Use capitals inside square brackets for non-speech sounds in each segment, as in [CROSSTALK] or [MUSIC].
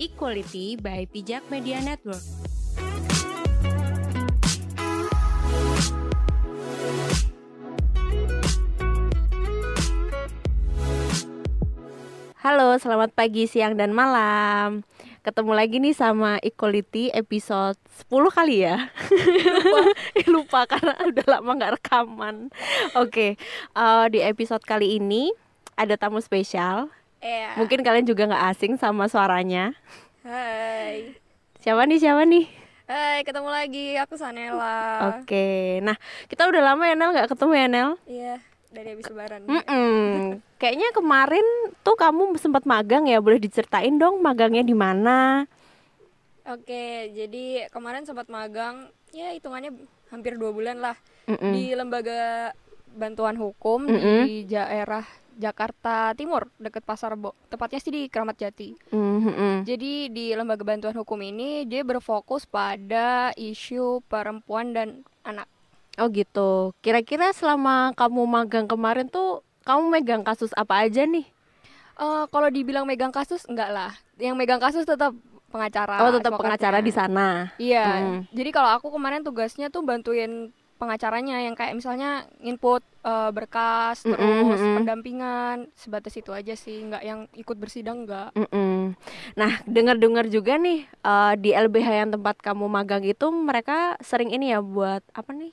Equality by Pijak Media Network. Halo, selamat pagi, siang, dan malam. Ketemu lagi nih sama Equality episode 10 kali ya. Lupa, [LAUGHS] Lupa karena udah lama nggak rekaman. Oke, uh, di episode kali ini ada tamu spesial. Iya. Mungkin kalian juga nggak asing sama suaranya. Hai. Siapa nih? Siapa nih? Hai, ketemu lagi. Aku Sanela. Oke, nah kita udah lama ya Nel nggak ketemu ya Nel? Iya, dari habis lebaran. Mm-mm. [LAUGHS] Kayaknya kemarin tuh kamu sempat magang ya, boleh diceritain dong magangnya di mana? Oke, jadi kemarin sempat magang, ya hitungannya hampir dua bulan lah Mm-mm. di lembaga bantuan hukum Mm-mm. di daerah Jakarta Timur, deket Pasar Bo. Tepatnya sih di Keramat Jati. Mm-mm. Jadi di lembaga bantuan hukum ini dia berfokus pada isu perempuan dan anak. Oh gitu. Kira-kira selama kamu magang kemarin tuh kamu megang kasus apa aja nih? Eh, kalau dibilang megang kasus enggak lah. Yang megang kasus tetap pengacara. Oh tetap pengacara di sana. Iya. Hmm. Jadi kalau aku kemarin tugasnya tuh bantuin pengacaranya yang kayak misalnya input eh, berkas, terus mm-mm. pendampingan, sebatas itu aja sih, nggak yang ikut bersidang nggak. Mm-mm. Nah dengar-dengar juga nih eh, di LBH yang tempat kamu magang itu mereka sering ini ya buat apa nih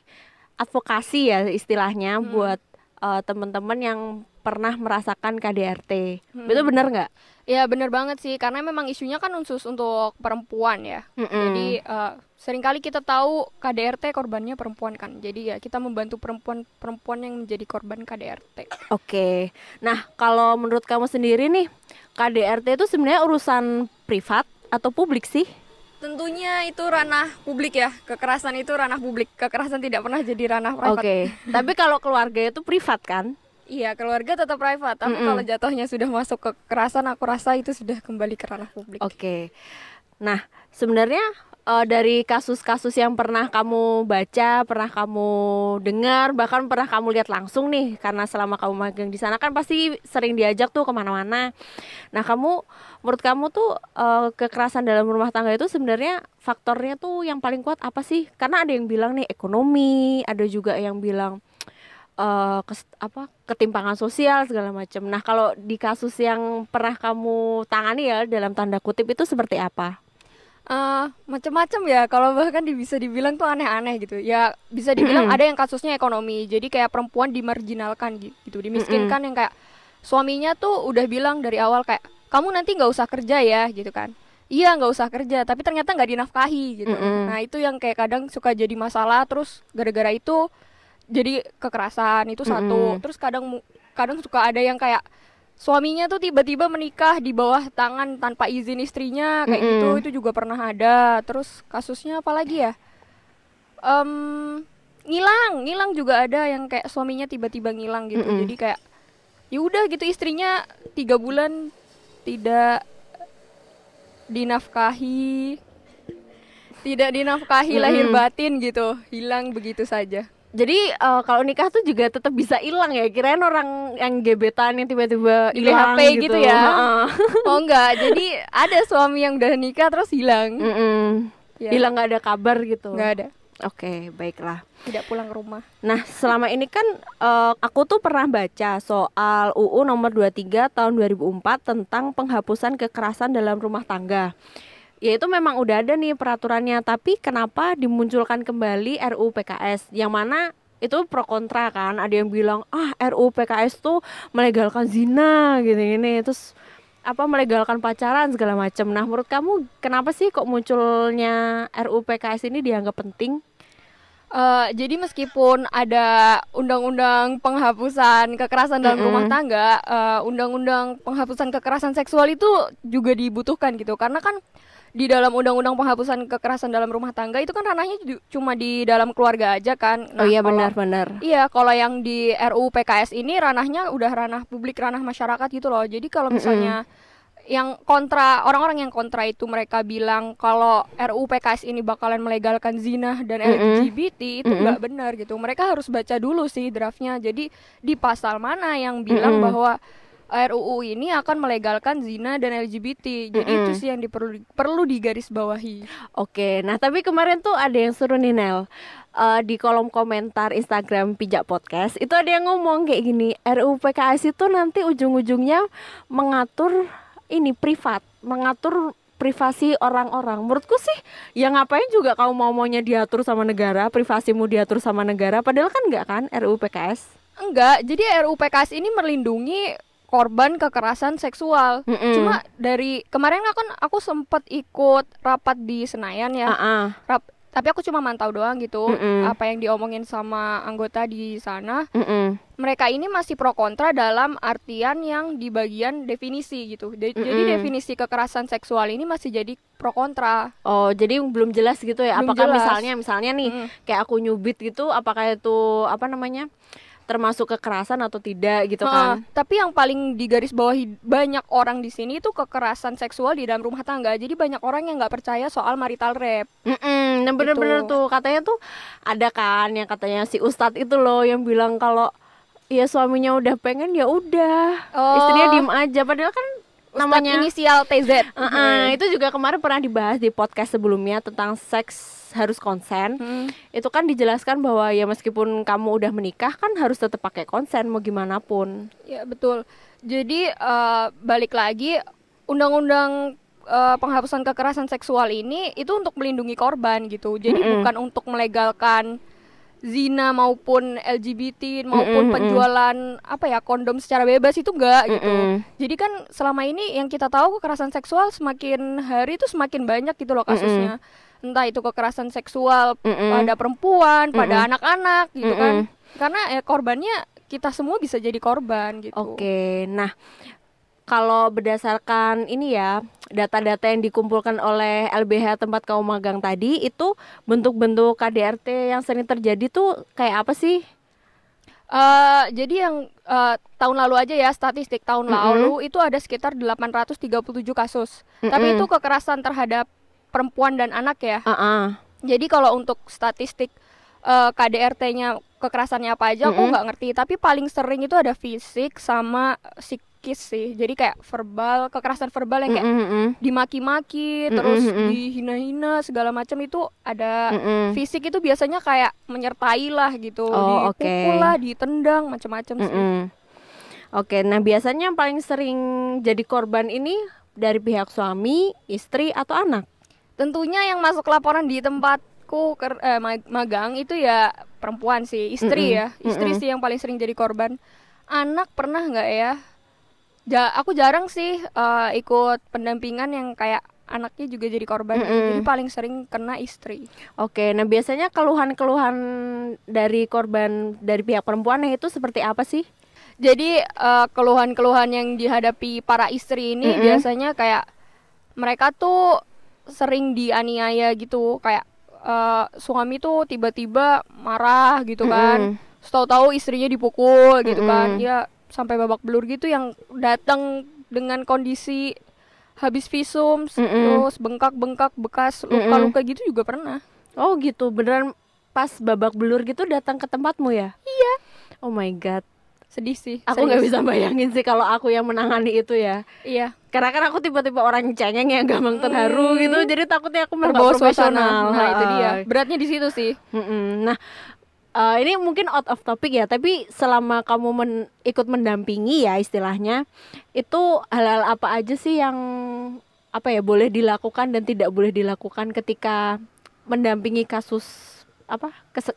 advokasi ya istilahnya Hmm. buat eh, teman-teman yang pernah merasakan KDRT. Hmm. Itu benar nggak? Ya bener banget sih, karena memang isunya kan khusus untuk perempuan ya. Mm-mm. Jadi eh, sering kali kita tahu KDRT korbannya perempuan kan. Jadi ya kita membantu perempuan-perempuan yang menjadi korban KDRT. Oke. Nah, kalau menurut kamu sendiri nih, KDRT itu sebenarnya urusan privat atau publik sih? Tentunya itu ranah publik ya. Kekerasan itu ranah publik. Kekerasan tidak pernah jadi ranah private. Oke. [LAUGHS] Tapi kalau keluarga itu privat kan? Iya, keluarga tetap private, tapi Mm-mm. kalau jatuhnya sudah masuk ke kekerasan, aku rasa itu sudah kembali ke ranah publik. Oke. Nah, sebenarnya eh, dari kasus-kasus yang pernah kamu baca, pernah kamu dengar, bahkan pernah kamu lihat langsung nih, karena selama kamu magang di sana kan pasti sering diajak tuh ke mana-mana. Nah, kamu, menurut kamu tuh eh, kekerasan dalam rumah tangga itu sebenarnya faktornya tuh yang paling kuat apa sih? Karena ada yang bilang nih ekonomi, ada juga yang bilang eh, kes- apa ketimpangan sosial segala macam. Nah, kalau di kasus yang pernah kamu tangani ya dalam tanda kutip itu seperti apa? Eh, macam-macam ya, kalau bahkan di- bisa dibilang tuh aneh-aneh gitu. Ya bisa dibilang ada yang kasusnya ekonomi, jadi kayak perempuan dimarginalkan gi- gitu, dimiskinkan yang kayak suaminya tuh udah bilang dari awal kayak kamu nanti nggak usah kerja ya gitu kan. Iya nggak usah kerja, tapi ternyata nggak dinafkahi gitu. Nah itu yang kayak kadang suka jadi masalah, terus gara-gara itu jadi kekerasan itu satu. Terus kadang kadang suka ada yang kayak suaminya tuh tiba-tiba menikah di bawah tangan tanpa izin istrinya kayak gitu Mm-mm. itu juga pernah ada. Terus kasusnya apa lagi ya? Em, ngilang, ngilang juga ada yang kayak suaminya tiba-tiba ngilang gitu. Mm-mm. Jadi kayak ya udah gitu istrinya tiga bulan tidak dinafkahi tidak dinafkahi lahir Mm-mm. batin gitu hilang begitu saja Jadi eh, kalau nikah tuh juga tetap bisa hilang ya. Kirain orang yang gebetan yang tiba-tiba hilang PHP gitu ya. Heeh. [LAUGHS] oh enggak jadi ada suami yang udah nikah terus hilang Mm-mm. Ya, Hilang nggak ada kabar gitu. nggak ada Oke, baiklah. tidak pulang ke rumah Nah, selama ini kan eh, aku tuh pernah baca soal UU nomor 23 tahun 2004 tentang penghapusan kekerasan dalam rumah tangga. Ya itu memang udah ada nih peraturannya, tapi kenapa dimunculkan kembali RUU PKS yang mana itu pro kontra kan? Ada yang bilang, "Ah, RUU PKS tuh melegalkan zina gini-gini." Terus apa melegalkan pacaran segala macam. Nah, menurut kamu kenapa sih kok munculnya RUU PKS ini dianggap penting? Eh, jadi meskipun ada undang-undang penghapusan kekerasan dalam Mm-mm. rumah tangga, eh, undang-undang penghapusan kekerasan seksual itu juga dibutuhkan gitu. Karena kan di dalam undang-undang penghapusan kekerasan dalam rumah tangga itu kan ranahnya cuma di dalam keluarga aja kan. oh iya benar-benar. Iya, kalau yang di RUU PKS ini ranahnya udah ranah publik, ranah masyarakat gitu loh. Jadi kalau misalnya yang kontra orang-orang yang kontra itu mereka bilang kalau RUU PKS ini bakalan melegalkan zina dan Mm-mm. LGBT itu nggak benar gitu. Mereka harus baca dulu sih draftnya. Jadi di pasal mana yang bilang Mm-mm. bahwa RUU ini akan melegalkan zina dan LGBT. Jadi Mm-mm. itu sih yang diperlu perlu digarisbawahi. Oke, nah tapi kemarin tuh ada yang suruh nih Nel Eh, di kolom komentar Instagram Pijak Podcast itu ada yang ngomong kayak gini RUU PKS itu nanti ujung-ujungnya mengatur ini privat, mengatur privasi orang-orang. Menurutku sih, ya ngapain juga kamu mau maunya diatur sama negara, privasimu diatur sama negara, padahal kan enggak kan RUU PKS. Enggak, jadi RUU PKS ini melindungi korban kekerasan seksual. Mm-mm. Cuma dari kemarin aku kan aku sempat ikut rapat di Senayan ya. Ah-ah. Rap- tapi aku cuma mantau doang gitu Mm-mm. apa yang diomongin sama anggota di sana. Mm-mm. Mereka ini masih pro kontra dalam artian yang di bagian definisi gitu. De- Jadi Mm-mm. definisi kekerasan seksual ini masih jadi pro kontra. Oh, jadi belum jelas gitu ya. Belum apakah jelas. misalnya misalnya nih Mm. kayak aku nyubit gitu, apakah itu apa namanya? Termasuk kekerasan atau tidak gitu kan. Heeh, tapi yang paling digarisbawahi banyak orang di sini itu kekerasan seksual di dalam rumah tangga. Jadi banyak orang yang nggak percaya soal marital rape. Mm-mm, nah bener-bener Gitu. tuh katanya tuh ada kan yang katanya si Ustadz itu loh yang bilang kalau ya suaminya udah pengen ya udah Oh. istrinya diem aja padahal kan Namanya inisial TZ. Uh-uh, itu juga kemarin pernah dibahas di podcast sebelumnya tentang seks harus konsen Hmm. itu kan dijelaskan bahwa ya meskipun kamu udah menikah kan harus tetap pakai konsen mau gimana pun Ya betul. Jadi eh, balik lagi undang-undang eh, penghapusan kekerasan seksual ini itu untuk melindungi korban gitu. Jadi Mm-mm. bukan untuk melegalkan zina maupun LGBT maupun Mm-mm, penjualan apa ya kondom secara bebas itu enggak gitu. Mm-mm. Jadi kan selama ini yang kita tahu kekerasan seksual semakin hari itu semakin banyak gitu loh kasusnya. Entah itu kekerasan seksual Mm-mm. pada perempuan, pada Mm-mm. anak-anak gitu kan. Mm-mm. Karena ya korbannya kita semua bisa jadi korban gitu. Oke, nah kalau berdasarkan ini ya data-data yang dikumpulkan oleh LBH tempat kamu magang tadi itu bentuk-bentuk KDRT yang sering terjadi tuh kayak apa sih? Eh, jadi yang eh, tahun lalu aja ya statistik tahun Mm-mm. lalu itu ada sekitar 837 kasus. Tapi Mm-mm. itu kekerasan terhadap perempuan dan anak ya. Ah, Jadi kalau untuk statistik eh, KDRT-nya kekerasannya apa aja aku Mm-mm. nggak ngerti. Tapi paling sering itu ada fisik sama psikis sih. Jadi kayak verbal kekerasan verbal yang kayak dimaki-maki, Mm-mm, terus mm-mm. dihina-hina segala macam itu ada. Mm-mm. Fisik itu biasanya kayak menyertai lah gitu, Oh, dipukul oke. lah, ditendang macam-macam sih. Mm-mm. Oke, nah biasanya yang paling sering jadi korban ini dari pihak suami, istri atau anak? Tentunya yang masuk laporan di tempatku ker- eh, mag- magang itu ya perempuan sih, istri Mm-mm, ya, istri mm-mm. sih yang paling sering jadi korban. Anak pernah nggak ya? Ja- aku jarang sih eh, ikut pendampingan yang kayak anaknya juga jadi korban. Mm-mm. Jadi paling sering kena istri. Oke, nah biasanya keluhan-keluhan dari korban dari pihak perempuan itu seperti apa sih? Jadi eh, keluhan-keluhan yang dihadapi para istri ini Mm-mm. biasanya kayak mereka tuh sering dianiaya gitu, kayak eh, suami tuh tiba-tiba marah gitu kan, Mm-mm. tahu-tahu istrinya dipukul gitu kan, Mm-mm. ya sampai babak belur gitu yang datang dengan kondisi habis visum, Mm-mm. terus bengkak-bengkak bekas luka-luka gitu juga pernah. Oh gitu, beneran pas babak belur gitu datang ke tempatmu ya? Iya. Oh my god, Sedih sih. aku nggak bisa bayangin sih kalau aku yang menangani itu ya. Iya. Karena kan aku tiba-tiba orang cengeng yang gampang terharu Hmm. gitu, jadi takutnya aku malah profesional. Nah, itu dia. Beratnya di situ sih. Mm-mm. Nah, eh, ini mungkin out of topic ya, tapi selama kamu men- ikut mendampingi ya istilahnya, itu hal-hal apa aja sih yang apa ya boleh dilakukan dan tidak boleh dilakukan ketika mendampingi kasus apa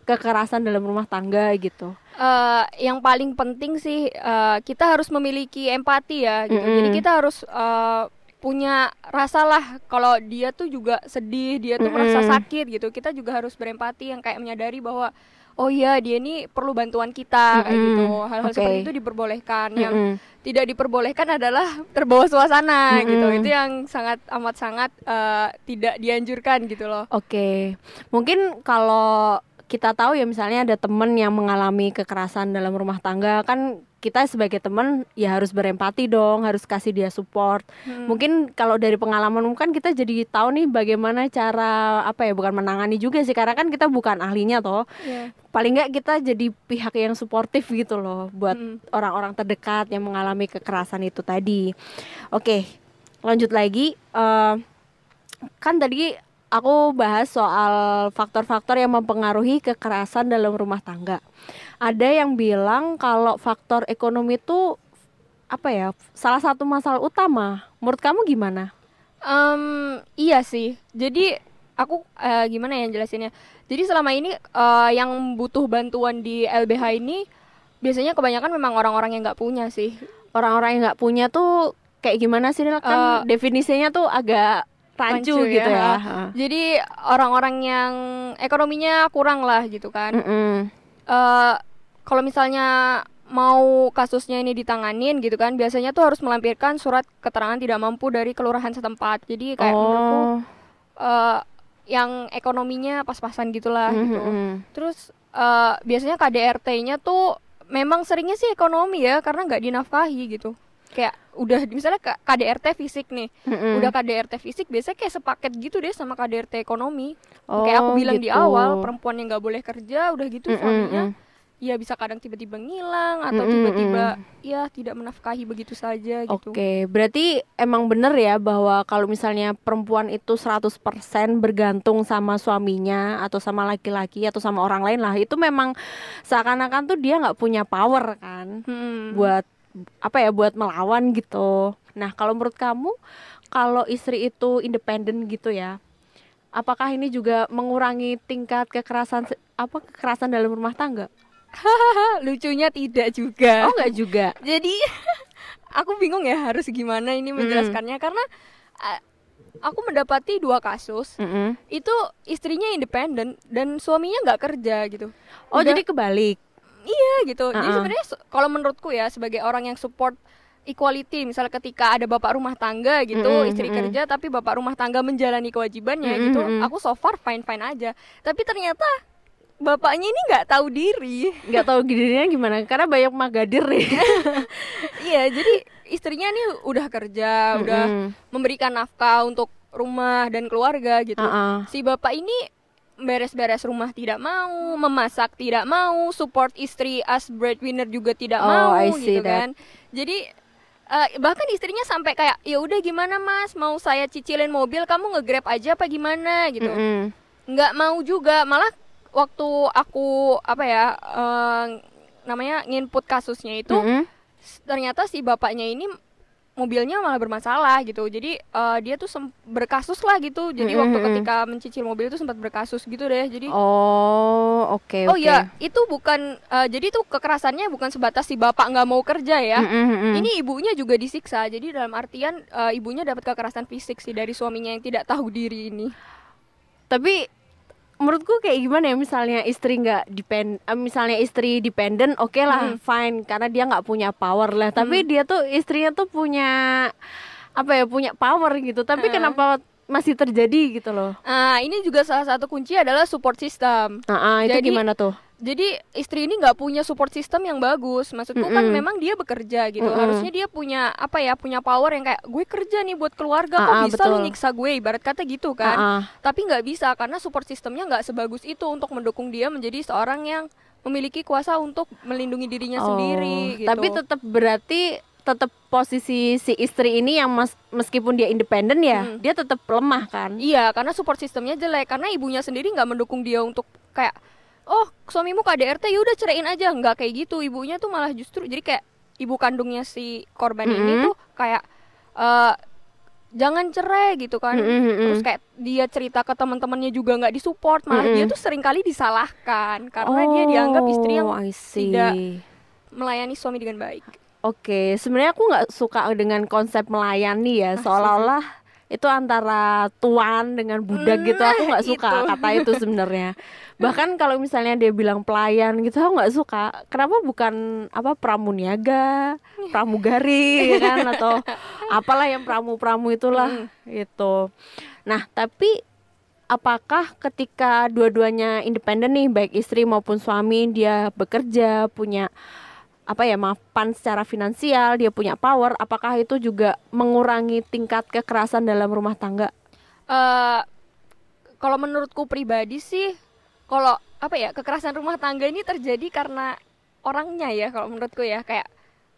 kekerasan dalam rumah tangga gitu. eh yang paling penting sih eh, kita harus memiliki empati ya gitu. Mm-mm. Jadi kita harus eh, punya rasa lah kalau dia tuh juga sedih, dia tuh merasa Mm-mm. sakit gitu. Kita juga harus berempati yang kayak menyadari bahwa oh iya dia ini perlu bantuan kita kayak Mm-mm. gitu. Hal-hal Oke. seperti itu diperbolehkan. Yang Mm-mm. tidak diperbolehkan adalah terbawa suasana gitu. Mm-mm. Itu yang sangat amat sangat eh, tidak dianjurkan gitu loh. Oke, mungkin kalau kita tahu ya misalnya ada temen yang mengalami kekerasan dalam rumah tangga kan kita sebagai teman ya harus berempati dong, harus kasih dia support. Hmm. Mungkin kalau dari pengalaman kan kita jadi tahu nih bagaimana cara apa ya bukan menangani juga sih karena kan kita bukan ahlinya toh. Iya. Paling nggak kita jadi pihak yang suportif gitu loh buat Hmm. orang-orang terdekat yang mengalami kekerasan itu tadi. Oke, lanjut lagi. Eh, kan tadi aku bahas soal faktor-faktor yang mempengaruhi kekerasan dalam rumah tangga. Ada yang bilang kalau faktor ekonomi itu apa ya salah satu masalah utama. Menurut kamu gimana? Em, iya sih. Jadi aku eh, gimana ya jelasinnya? Jadi selama ini eh, yang butuh bantuan di LBH ini biasanya kebanyakan memang orang-orang yang nggak punya sih. Orang-orang yang nggak punya tuh kayak gimana sih? Kan definisinya tuh agak rancu, rancu gitu ya. ya. Jadi orang-orang yang ekonominya kurang lah gitu kan. Mm-mm. eh kalau misalnya mau kasusnya ini ditanganin gitu kan, biasanya tuh harus melampirkan surat keterangan tidak mampu dari kelurahan setempat. Jadi kayak menurutku Oh. eh, yang ekonominya pas-pasan gitulah gitu. Mm-mm. Terus eh, biasanya KDRT-nya tuh memang seringnya sih ekonomi ya, karena nggak dinafkahi gitu. Kayak udah misalnya KDRT fisik nih, Mm-mm. udah KDRT fisik biasanya kayak sepaket gitu deh sama KDRT ekonomi. kayak aku Oh, bilang di gitu. awal, perempuan yang nggak boleh kerja, udah gitu Mm-mm, suaminya mm. Ya bisa kadang tiba-tiba ngilang atau tiba-tiba ya tidak menafkahi begitu saja gitu. Oke, berarti emang bener ya bahwa kalau misalnya perempuan itu 100% bergantung sama suaminya atau sama laki-laki atau sama orang lain lah, itu memang seakan-akan tuh dia nggak punya power kan Hmm. buat apa ya, buat melawan gitu. Nah, kalau menurut kamu kalau istri itu independen gitu ya, apakah ini juga mengurangi tingkat kekerasan apa kekerasan dalam rumah tangga? [LAUGHS] lucunya tidak juga. Oh, nggak juga. [LAUGHS] Jadi [LAUGHS] aku bingung ya harus gimana ini menjelaskannya karena a- aku mendapati dua kasus Mm-mm. itu istrinya independen dan suaminya nggak kerja gitu. Oh, Udah- jadi kebalik. Iya gitu. Jadi Uh-uh. sebenarnya su- kalau menurutku ya sebagai orang yang support equality, misalnya ketika ada bapak rumah tangga gitu, Mm-mm, istri mm-mm. kerja tapi bapak rumah tangga menjalani kewajibannya Mm-mm, gitu, mm-mm. aku so far fine fine aja. Tapi ternyata bapaknya ini nggak tahu diri. nggak tahu dirinya gimana karena banyak magadir nih [LAUGHS] iya, jadi istrinya nih udah kerja, udah Mm-mm. memberikan nafkah untuk rumah dan keluarga gitu. Uh-uh. Si bapak ini beres-beres rumah tidak mau, memasak tidak mau, support istri as breadwinner juga tidak Oh, mau I see gitu that. kan. Jadi eh, bahkan istrinya sampai kayak ya udah gimana Mas, mau saya cicilin mobil kamu nge-grab aja apa gimana gitu. Mm-mm. Nggak mau juga, malah waktu aku apa ya eh, namanya nginput kasusnya itu Mm-mm. s- ternyata si bapaknya ini mobilnya malah bermasalah gitu jadi eh, dia tuh berkasus lah gitu jadi Mm-mm, waktu mm-mm. ketika mencicil mobil itu sempat berkasus gitu deh jadi Oh, oke oh oke. iya itu bukan eh, jadi tuh kekerasannya bukan sebatas si bapak nggak mau kerja ya Mm-mm, mm-mm. ini ibunya juga disiksa jadi dalam artian eh, ibunya dapat kekerasan fisik sih dari suaminya yang tidak tahu diri ini Tapi menurutku kayak gimana ya misalnya istri nggak depend, eh, misalnya istri dependent, oke lah Hmm. fine karena dia nggak punya power lah. Tapi dia tuh istrinya tuh punya apa ya punya power gitu. Tapi Eh. kenapa masih terjadi gitu loh? nah ini juga salah satu kunci adalah support system Nah, ah, itu Jadi- gimana tuh? Jadi istri ini nggak punya support system yang bagus maksudku kan Mm-mm. memang dia bekerja gitu Mm-mm. harusnya dia punya apa ya punya power yang kayak gue kerja nih buat keluarga Ah, kok ah, bisa lu betul. nyiksa gue ibarat kata gitu kan ah. tapi nggak bisa karena support systemnya nggak sebagus itu untuk mendukung dia menjadi seorang yang memiliki kuasa untuk melindungi dirinya Oh, sendiri gitu Tapi tetap berarti tetap posisi si istri ini yang mas, meskipun dia independen ya, Hmm. dia tetap lemah kan? Iya, karena support sistemnya jelek. Karena ibunya sendiri nggak mendukung dia untuk kayak, oh suamimu KDRT, ya udah ceraiin aja. Nggak kayak gitu. Ibunya tuh malah justru jadi kayak ibu kandungnya si korban ini Mm-mm. tuh kayak eh jangan cerai gitu kan. Mm-mm, mm-mm. Terus kayak dia cerita ke teman-temannya juga nggak disupport, malah Mm-mm. dia tuh sering kali disalahkan karena dia dianggap istri yang Oh, I see. tidak melayani suami dengan baik. Oke, sebenarnya aku nggak suka dengan konsep melayani ya, [LAUGHS] seolah-olah itu antara tuan dengan budak gitu. Aku nggak Nah, suka itu. kata itu sebenarnya. [LAUGHS] Bahkan kalau misalnya dia bilang pelayan gitu, aku nggak suka. Kenapa bukan apa pramuniaga, pramugari, [LAUGHS] ya kan atau apalah yang pramu-pramu itulah gitu. Nah, tapi apakah ketika dua-duanya independen nih, baik istri maupun suami, dia bekerja, punya apa ya mapan secara finansial, dia punya power, apakah itu juga mengurangi tingkat kekerasan dalam rumah tangga? Eh, kalau menurutku pribadi sih, kalau apa ya kekerasan rumah tangga ini terjadi karena orangnya ya kalau menurutku ya kayak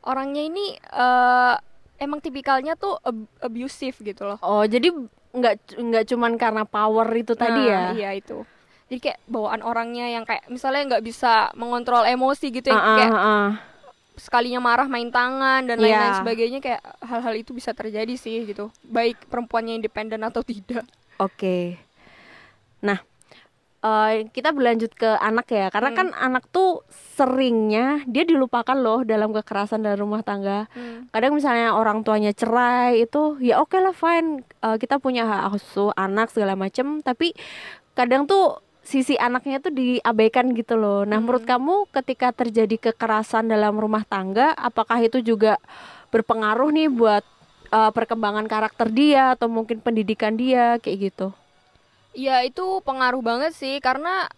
orangnya ini eh emang tipikalnya tuh ab- abusive gitu loh. Oh, jadi nggak nggak cuman karena power itu tadi Nah, ya? Iya itu. Jadi kayak bawaan orangnya yang kayak misalnya nggak bisa mengontrol emosi gitu Ah, yang ah, kayak ah. sekalinya marah main tangan dan lain-lain sebagainya kayak hal-hal itu bisa terjadi sih gitu. Baik perempuannya independen atau tidak. Oke. Nah, eh, kita berlanjut ke anak ya, karena Hmm. kan anak tuh seringnya dia dilupakan loh dalam kekerasan dalam rumah tangga. Hmm. Kadang misalnya orang tuanya cerai itu ya oke lah fine, Eh, kita punya hak asuh anak segala macem, tapi kadang tuh sisi anaknya tuh diabaikan gitu loh. Nah, Hmm. menurut kamu ketika terjadi kekerasan dalam rumah tangga, apakah itu juga berpengaruh nih buat eh, perkembangan karakter dia atau mungkin pendidikan dia kayak gitu? Ya itu pengaruh banget sih karena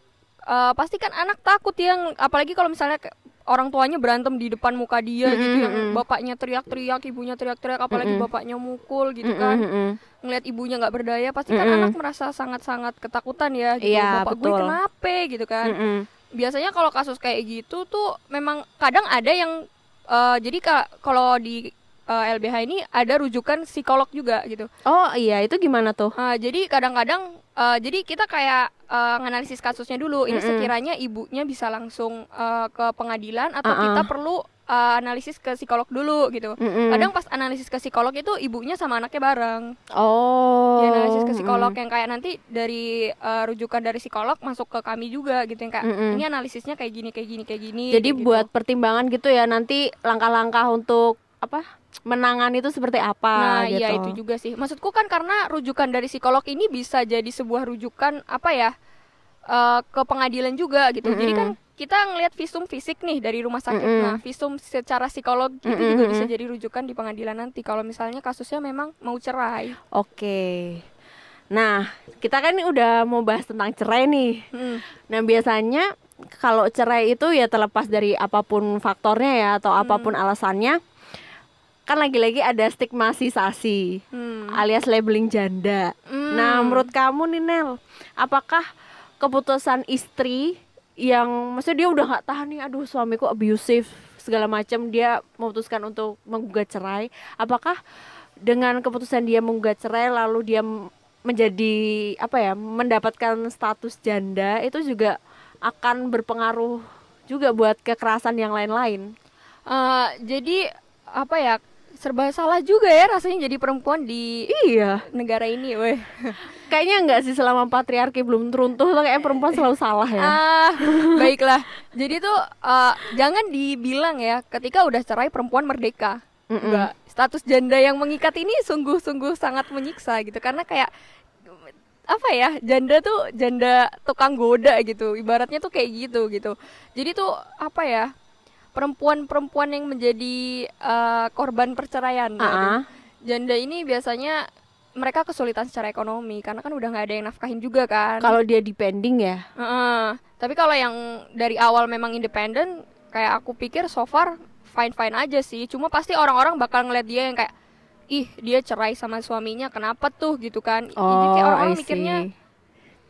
eh, pasti kan anak takut yang apalagi kalau misalnya orang tuanya berantem di depan muka dia Mm-mm, gitu yang bapaknya teriak-teriak, ibunya teriak-teriak, apalagi Mm-mm. bapaknya mukul gitu Mm-mm, kan. mm-mm. Ngelihat ibunya nggak berdaya pasti kan Mm-mm. anak merasa sangat-sangat ketakutan ya gitu. Iya, Bapak gue betul. kenapa gitu kan. Mm-mm. Biasanya kalau kasus kayak gitu tuh memang kadang ada yang eh, jadi ka- kalau di eh, LBH ini ada rujukan psikolog juga gitu. Oh iya, itu gimana tuh? Ah, jadi kadang-kadang eh, jadi kita kayak eh, nganalisis kasusnya dulu. Ini Mm-mm. sekiranya ibunya bisa langsung eh, ke pengadilan atau Uh-uh. kita perlu eh, analisis ke psikolog dulu gitu. Mm-mm. Kadang pas analisis ke psikolog itu ibunya sama anaknya bareng. Oh. Di analisis ke psikolog mm-mm. yang kayak nanti dari eh, rujukan dari psikolog masuk ke kami juga gitu yang kayak Mm-mm. ini analisisnya kayak gini kayak gini kayak gini. Jadi gitu. buat pertimbangan gitu ya nanti langkah-langkah untuk apa? Menangani itu seperti apa Nah, gitu. iya itu juga sih. Maksudku kan karena rujukan dari psikolog ini bisa jadi sebuah rujukan apa ya? eh, ke pengadilan juga gitu. Jadi Mm-mm. kan kita ngelihat visum fisik nih dari rumah sakit. Mm-mm. Nah, visum secara psikolog itu Mm-mm, juga bisa jadi rujukan di pengadilan nanti kalau misalnya kasusnya memang mau cerai. Oke. Nah, kita kan ini udah mau bahas tentang cerai nih. Hmm. Nah, biasanya kalau cerai itu ya terlepas dari apa pun faktornya ya atau Hmm. apa pun alasannya, kan lagi-lagi ada stigmatisasi Hmm. alias labeling janda. Hmm. Nah, menurut kamu nih Nel, apakah keputusan istri yang maksudnya dia udah nggak tahan nih, aduh suamiku abusive segala macam, dia memutuskan untuk menggugat cerai, apakah dengan keputusan dia menggugat cerai lalu dia menjadi apa ya, mendapatkan status janda itu juga akan berpengaruh juga buat kekerasan yang lain-lain. Eh, jadi apa ya? Serba salah juga ya rasanya jadi perempuan di Iya, negara ini, weh. [LAUGHS] kayaknya enggak sih selama patriarki belum runtuh tuh kayak perempuan selalu salah ya. Ah, [LAUGHS] baiklah. Jadi tuh eh, jangan dibilang ya ketika udah cerai perempuan merdeka. Mm-mm. Enggak. Status janda yang mengikat ini sungguh-sungguh sangat menyiksa gitu karena kayak apa ya janda tuh janda tukang goda gitu ibaratnya tuh kayak gitu gitu jadi tuh apa ya perempuan-perempuan yang menjadi eh, korban perceraian ah. janda ini biasanya mereka kesulitan secara ekonomi karena kan udah nggak ada yang nafkahin juga kan Kalau dia depending ya. Heeh. Tapi kalau yang dari awal memang independen, kayak aku pikir so far fine fine aja sih. Cuma pasti orang-orang bakal ngeliat dia yang kayak, ih dia cerai sama suaminya, kenapa tuh gitu kan? Jadi kayak Oh, orang-orang I mikirnya,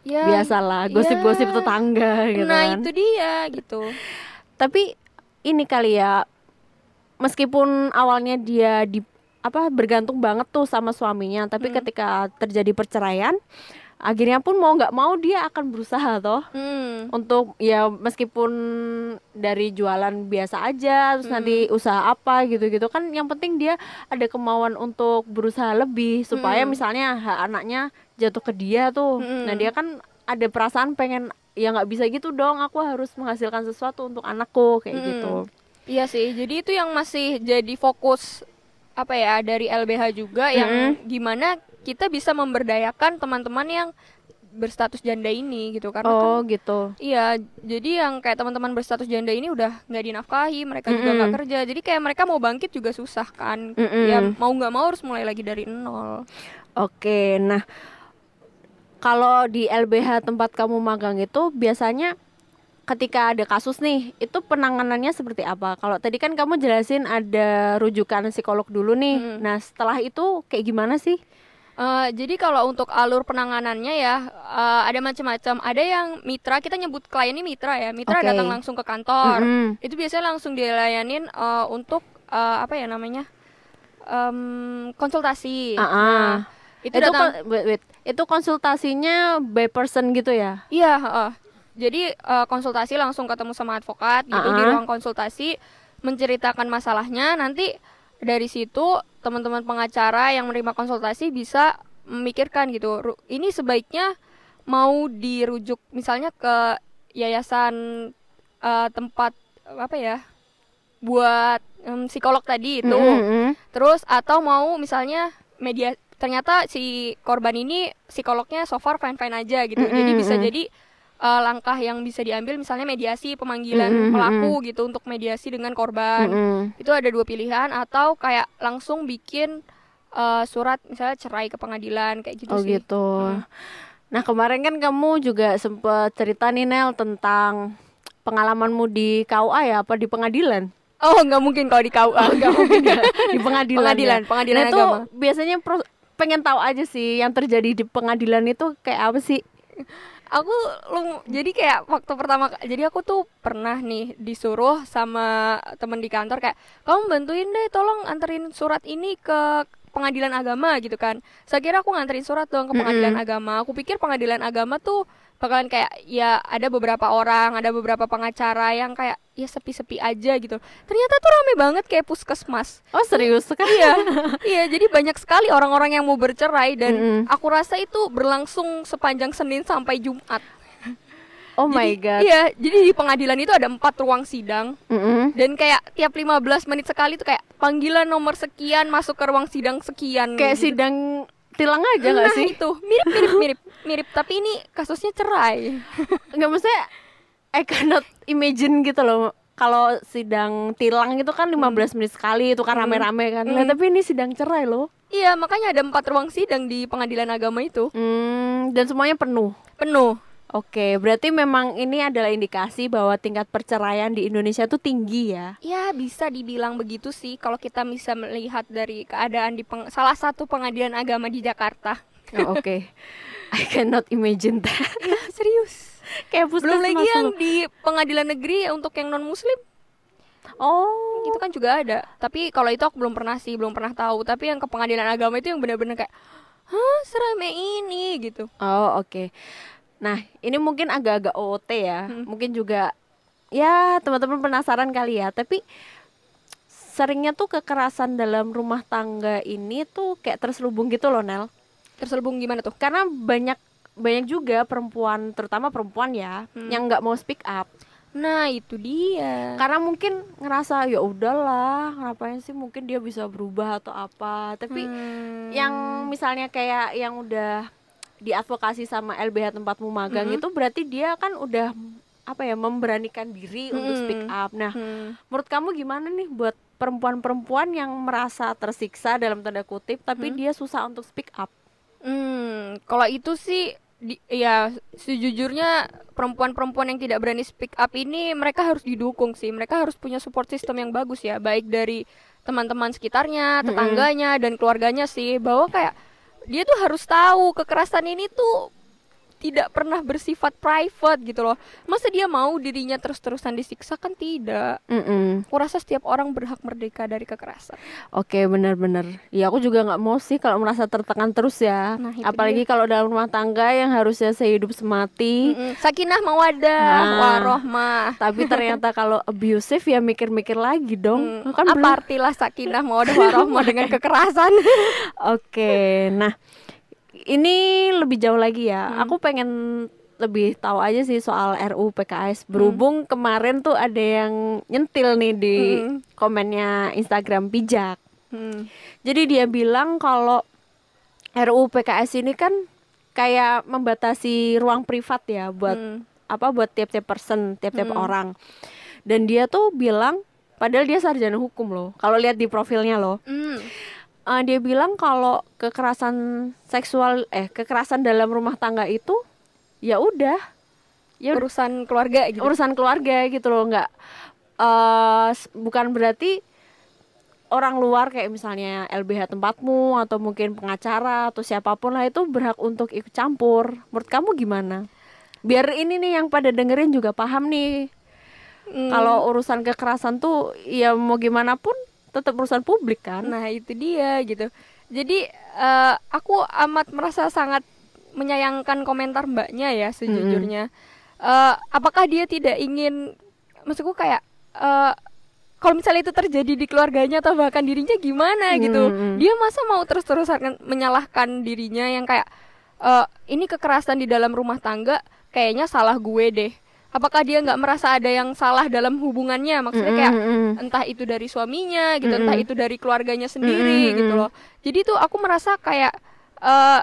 ya. biasalah gosip-gosip ya. tetangga gitu Nah kan. itu dia gitu. Tapi ini kali ya meskipun awalnya dia di apa bergantung banget tuh sama suaminya, tapi Hmm. ketika terjadi perceraian akhirnya pun mau nggak mau dia akan berusaha toh Hmm. untuk ya meskipun dari jualan biasa aja terus Hmm. nanti usaha apa gitu-gitu kan yang penting dia ada kemauan untuk berusaha lebih supaya Hmm. misalnya hak anaknya jatuh ke dia tuh Hmm. nah dia kan ada perasaan pengen ya nggak bisa gitu dong aku harus menghasilkan sesuatu untuk anakku kayak Hmm. gitu Iya sih. Jadi itu yang masih jadi fokus apa ya dari LBH juga yang gimana kita bisa memberdayakan teman-teman yang berstatus janda ini gitu karena kan oh gitu Iya, jadi yang kayak teman-teman berstatus janda ini udah nggak dinafkahi, mereka juga nggak kerja. Jadi kayak mereka mau bangkit juga susah kan. Mm-mm. Ya mau nggak mau harus mulai lagi dari nol. Oke, nah kalau di LBH tempat kamu magang itu biasanya ketika ada kasus nih, itu penanganannya seperti apa? Kalau tadi kan kamu jelasin ada rujukan psikolog dulu nih. Mm. Nah, setelah itu kayak gimana sih? Eh, jadi kalau untuk alur penanganannya ya eh, ada macam-macam. Ada yang mitra, kita nyebut klien ini mitra ya. Mitra Oke. datang langsung ke kantor. Mm-mm. Itu biasanya langsung dilayanin eh, untuk eh, apa ya namanya? Em, konsultasi. Ah, ah. Nah, itu, Itu, datang kon- wait, wait. itu konsultasinya by person gitu ya? Iya, heeh. Jadi eh, konsultasi langsung ketemu sama advokat gitu di Ah. ruang konsultasi menceritakan masalahnya. Nanti dari situ teman-teman pengacara yang menerima konsultasi bisa memikirkan gitu. Ini sebaiknya mau dirujuk misalnya ke yayasan eh, tempat apa ya? buat em, psikolog tadi itu. Mm-mm. Terus atau mau misalnya media ternyata si korban ini psikolognya so far fine fine aja gitu. Jadi Mm-mm, bisa mm. jadi eh, langkah yang bisa diambil misalnya mediasi pemanggilan Mm-mm, pelaku gitu untuk mediasi dengan korban. Mm-mm. Itu ada dua pilihan atau kayak langsung bikin eh, surat misalnya cerai ke pengadilan kayak gitu Oh sih. gitu. Mm. Nah kemarin kan kamu juga sempet cerita nih Nel tentang pengalamanmu di KUA ya apa di pengadilan? Oh nggak mungkin kalau di KUA nggak mungkin ya. [LAUGHS] di pengadilan. Pengadilan, ya? pengadilan nah, itu agama. biasanya pro- pengen tahu aja sih yang terjadi di pengadilan itu kayak apa sih? aku lu jadi kayak waktu pertama jadi aku tuh pernah nih disuruh sama temen di kantor kayak kamu bantuin deh tolong anterin surat ini ke pengadilan agama gitu kan saya kira aku nganterin surat dong ke pengadilan agama aku pikir pengadilan agama tuh bakalan kayak ya ada beberapa orang ada beberapa pengacara yang kayak ya sepi-sepi aja gitu ternyata tuh rame banget kayak puskesmas Oh serius sekali iya iya jadi banyak sekali orang-orang yang mau bercerai dan Mm-mm. aku rasa itu berlangsung sepanjang Senin sampai Jumat Oh my jadi, god. Iya, jadi di pengadilan itu ada empat ruang sidang Mm-mm. dan kayak tiap 15 menit sekali tuh kayak panggilan nomor sekian masuk ke ruang sidang sekian. Kayak gitu. sidang tilang aja nggak Nah, sih? itu mirip mirip mirip mirip tapi ini kasusnya cerai. [LAUGHS] Nggak maksudnya I cannot imagine gitu loh. Kalau sidang tilang itu kan 15 menit sekali itu kan rame-rame kan. Nah, Hmm. tapi ini sidang cerai loh. Iya, makanya ada empat ruang sidang di pengadilan agama itu Hmm, dan semuanya penuh. penuh. Oke, berarti memang ini adalah indikasi bahwa tingkat perceraian di Indonesia tuh tinggi ya. Ya bisa dibilang begitu sih kalau kita bisa melihat dari keadaan di peng- salah satu pengadilan agama di Jakarta. Oh, Oke, [LAUGHS] I cannot imagine that. Ya serius. Kayak Belum lagi yang di pengadilan negeri untuk yang non Muslim Oh, itu kan juga ada. Tapi kalau itu aku belum pernah sih, belum pernah tahu. Tapi yang ke pengadilan agama itu yang benar-benar kayak, hah serame ini gitu. oh oke. Nah, ini mungkin agak-agak OOT ya. Hmm. Mungkin juga ya teman-teman penasaran kali ya. Tapi seringnya tuh kekerasan dalam rumah tangga ini tuh kayak terselubung gitu loh Nel. Terselubung gimana tuh? Karena banyak banyak juga perempuan, terutama perempuan ya, Hmm. yang nggak mau speak up. Nah itu dia. karena mungkin ngerasa ya udahlah ngapain sih mungkin dia bisa berubah atau apa tapi Hmm. yang misalnya kayak yang udah diadvokasi sama LBH tempatmu magang Mm-mm. itu berarti dia kan udah apa ya memberanikan diri untuk Mm-mm. speak up nah Hmm. menurut kamu gimana nih buat perempuan-perempuan yang merasa tersiksa dalam tanda kutip tapi Hmm. dia susah untuk speak up Hmm, kalau itu sih di, ya sejujurnya perempuan-perempuan yang tidak berani speak up ini mereka harus didukung sih. Mereka harus punya support system yang bagus ya, baik dari teman-teman sekitarnya, tetangganya dan keluarganya sih bahwa kayak dia tuh harus tahu kekerasan ini tuh tidak pernah bersifat private gitu loh. Masa dia mau dirinya terus-terusan disiksa kan tidak. Mm-mm. Aku rasa setiap orang berhak merdeka dari kekerasan. Oke benar-benar ya aku juga nggak mau sih kalau merasa tertekan terus ya Nah, apalagi kalau dalam rumah tangga yang harusnya sehidup semati Mm-mm. Sakinah mawadah Nah. warohmah. tapi ternyata kalau abusive ya mikir-mikir lagi dong Hmm, kan apa belum artilah sakinah mawadah warohmah dengan kekerasan? [LAUGHS] oke nah ini lebih jauh lagi ya Hmm. aku pengen lebih tahu aja sih soal RU PKS berhubung kemarin tuh ada yang nyentil nih di Hmm. komennya Instagram pijak Hmm. Jadi dia bilang kalau RUU PKS ini kan kayak membatasi ruang privat ya buat Hmm. apa buat tiap-tiap person, tiap-tiap Hmm. orang. Dan dia tuh bilang padahal dia sarjana hukum loh. Kalau lihat di profilnya loh. Hmm. Eh, dia bilang kalau kekerasan seksual eh kekerasan dalam rumah tangga itu ya udah. Ya urusan keluarga gitu. urusan keluarga gitu loh nggak eh s- bukan berarti orang luar kayak misalnya LBH tempatmu atau mungkin pengacara atau siapa pun lah itu berhak untuk ikut campur. Menurut kamu gimana? Biar ini nih yang pada dengerin juga paham nih. Hmm. kalau urusan kekerasan tuh ya mau gimana pun tetap urusan publik kan Nah itu dia gitu. Jadi eh, aku amat merasa sangat menyayangkan komentar mbaknya ya sejujurnya. Eh, apakah dia tidak ingin, maksudku kayak eh, kalau misalnya itu terjadi di keluarganya atau bahkan dirinya gimana gitu, dia masa mau terus-terusan menyalahkan dirinya yang kayak eh, ini kekerasan di dalam rumah tangga kayaknya salah gue deh. Apakah dia nggak merasa ada yang salah dalam hubungannya? Maksudnya kayak Mm-mm. entah itu dari suaminya gitu, Mm-mm. entah itu dari keluarganya sendiri Mm-mm. gitu loh. Jadi tuh aku merasa kayak eh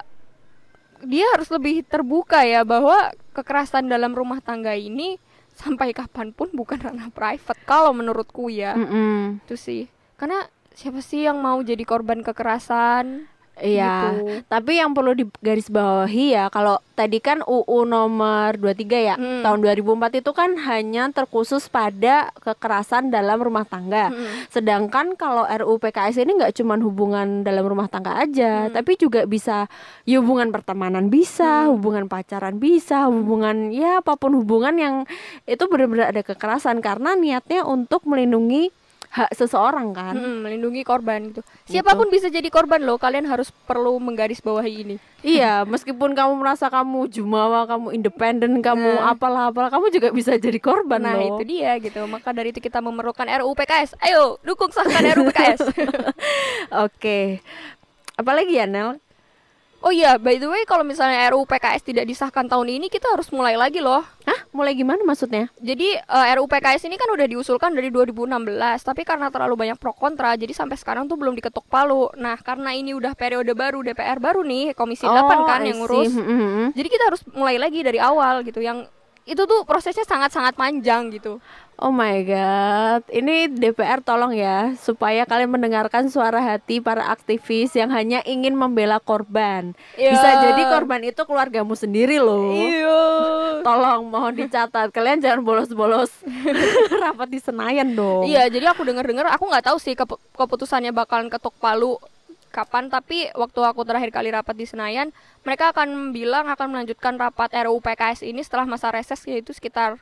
dia harus lebih terbuka ya bahwa kekerasan dalam rumah tangga ini sampai kapan pun bukan ranah private kalau menurutku ya. Mm-mm. Itu sih. Karena siapa sih yang mau jadi korban kekerasan? Iya, Gitu. tapi yang perlu digarisbawahi ya kalau tadi kan UU nomor 23 ya Hmm. tahun 2004 itu kan hanya terkhusus pada kekerasan dalam rumah tangga. Mm-mm. Sedangkan kalau RUU PKS ini nggak cuma hubungan dalam rumah tangga aja, Hmm. tapi juga bisa ya hubungan pertemanan bisa, Hmm. hubungan pacaran bisa, hubungan ya apa pun hubungan yang itu benar-benar ada kekerasan karena niatnya untuk melindungi hak seseorang kan. Mm-mm, melindungi korban gitu. Siapa pun bisa jadi korban loh. Kalian harus perlu menggarisbawahi ini. Iya, meskipun kamu merasa kamu jumawa, kamu independen, kamu Nah. apalah apalah, kamu juga bisa jadi korban Nah loh. itu dia gitu. Maka dari itu kita memerlukan RUU PKS. Ayo dukung sahkan RUU PKS. [LAUGHS] Oke. Apalagi ya Nel? Oh iya, by the way kalau misalnya RUU PKS tidak disahkan tahun ini kita harus mulai lagi loh. Hah? Mulai gimana maksudnya? Jadi eh, RUU PKS ini kan udah diusulkan dari 2016, tapi karena terlalu banyak pro kontra, jadi sampai sekarang tuh belum diketok palu. Nah, karena ini udah periode baru DPR baru nih, Komisi 8 kan I yang ngurus. Hmm, hmm. Jadi kita harus mulai lagi dari awal gitu. Yang itu tuh prosesnya sangat-sangat panjang gitu. Oh my god, ini DPR tolong ya supaya kalian mendengarkan suara hati para aktivis yang hanya ingin membela korban. Bisa Ya. jadi korban itu keluargamu sendiri loh. Iya. Tolong mohon dicatat, kalian jangan bolos-bolos [LAUGHS] rapat di Senayan dong. Iya, jadi aku dengar-dengar aku nggak tahu sih kepu- keputusannya bakalan ketok palu kapan tapi waktu aku terakhir kali rapat di Senayan mereka akan bilang akan melanjutkan rapat RUU PKS ini setelah masa reses yaitu sekitar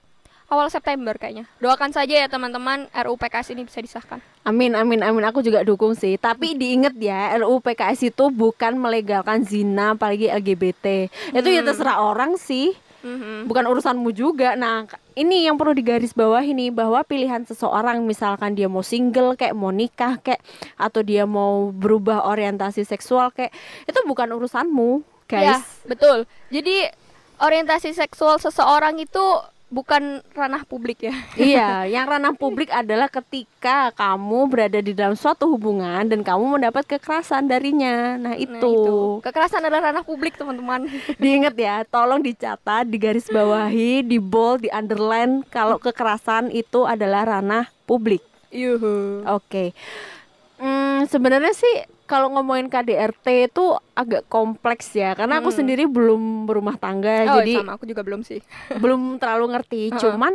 awal September kayaknya. Doakan saja ya teman-teman RUU PKS ini bisa disahkan. Amin amin amin aku juga dukung sih. Tapi diinget ya RUU PKS itu bukan melegalkan zina apalagi LGBT. Itu ya Hmm. terserah orang sih. Mhm. Bukan urusanmu juga. Nah, ini yang perlu digarisbawahi nih bahwa pilihan seseorang misalkan dia mau single kayak mau nikah kayak atau dia mau berubah orientasi seksual kayak itu bukan urusanmu, Ya, guys. betul. Jadi orientasi seksual seseorang itu bukan ranah publik ya. [LAUGHS] iya, yang ranah publik adalah ketika kamu berada di dalam suatu hubungan dan kamu mendapat kekerasan darinya. Nah, itu. Nah, itu. Kekerasan adalah ranah publik, teman-teman. [LAUGHS] Diingat ya, tolong dicatat, digarisbawahi, di bold, di underline kalau kekerasan itu adalah ranah publik. Yuhu. Oke. Hmm, sebenarnya sih kalau ngomongin KDRT itu agak kompleks ya, karena aku Hmm. sendiri belum berumah tangga, Oh, jadi sama aku juga belum sih. [LAUGHS] belum terlalu ngerti. Cuman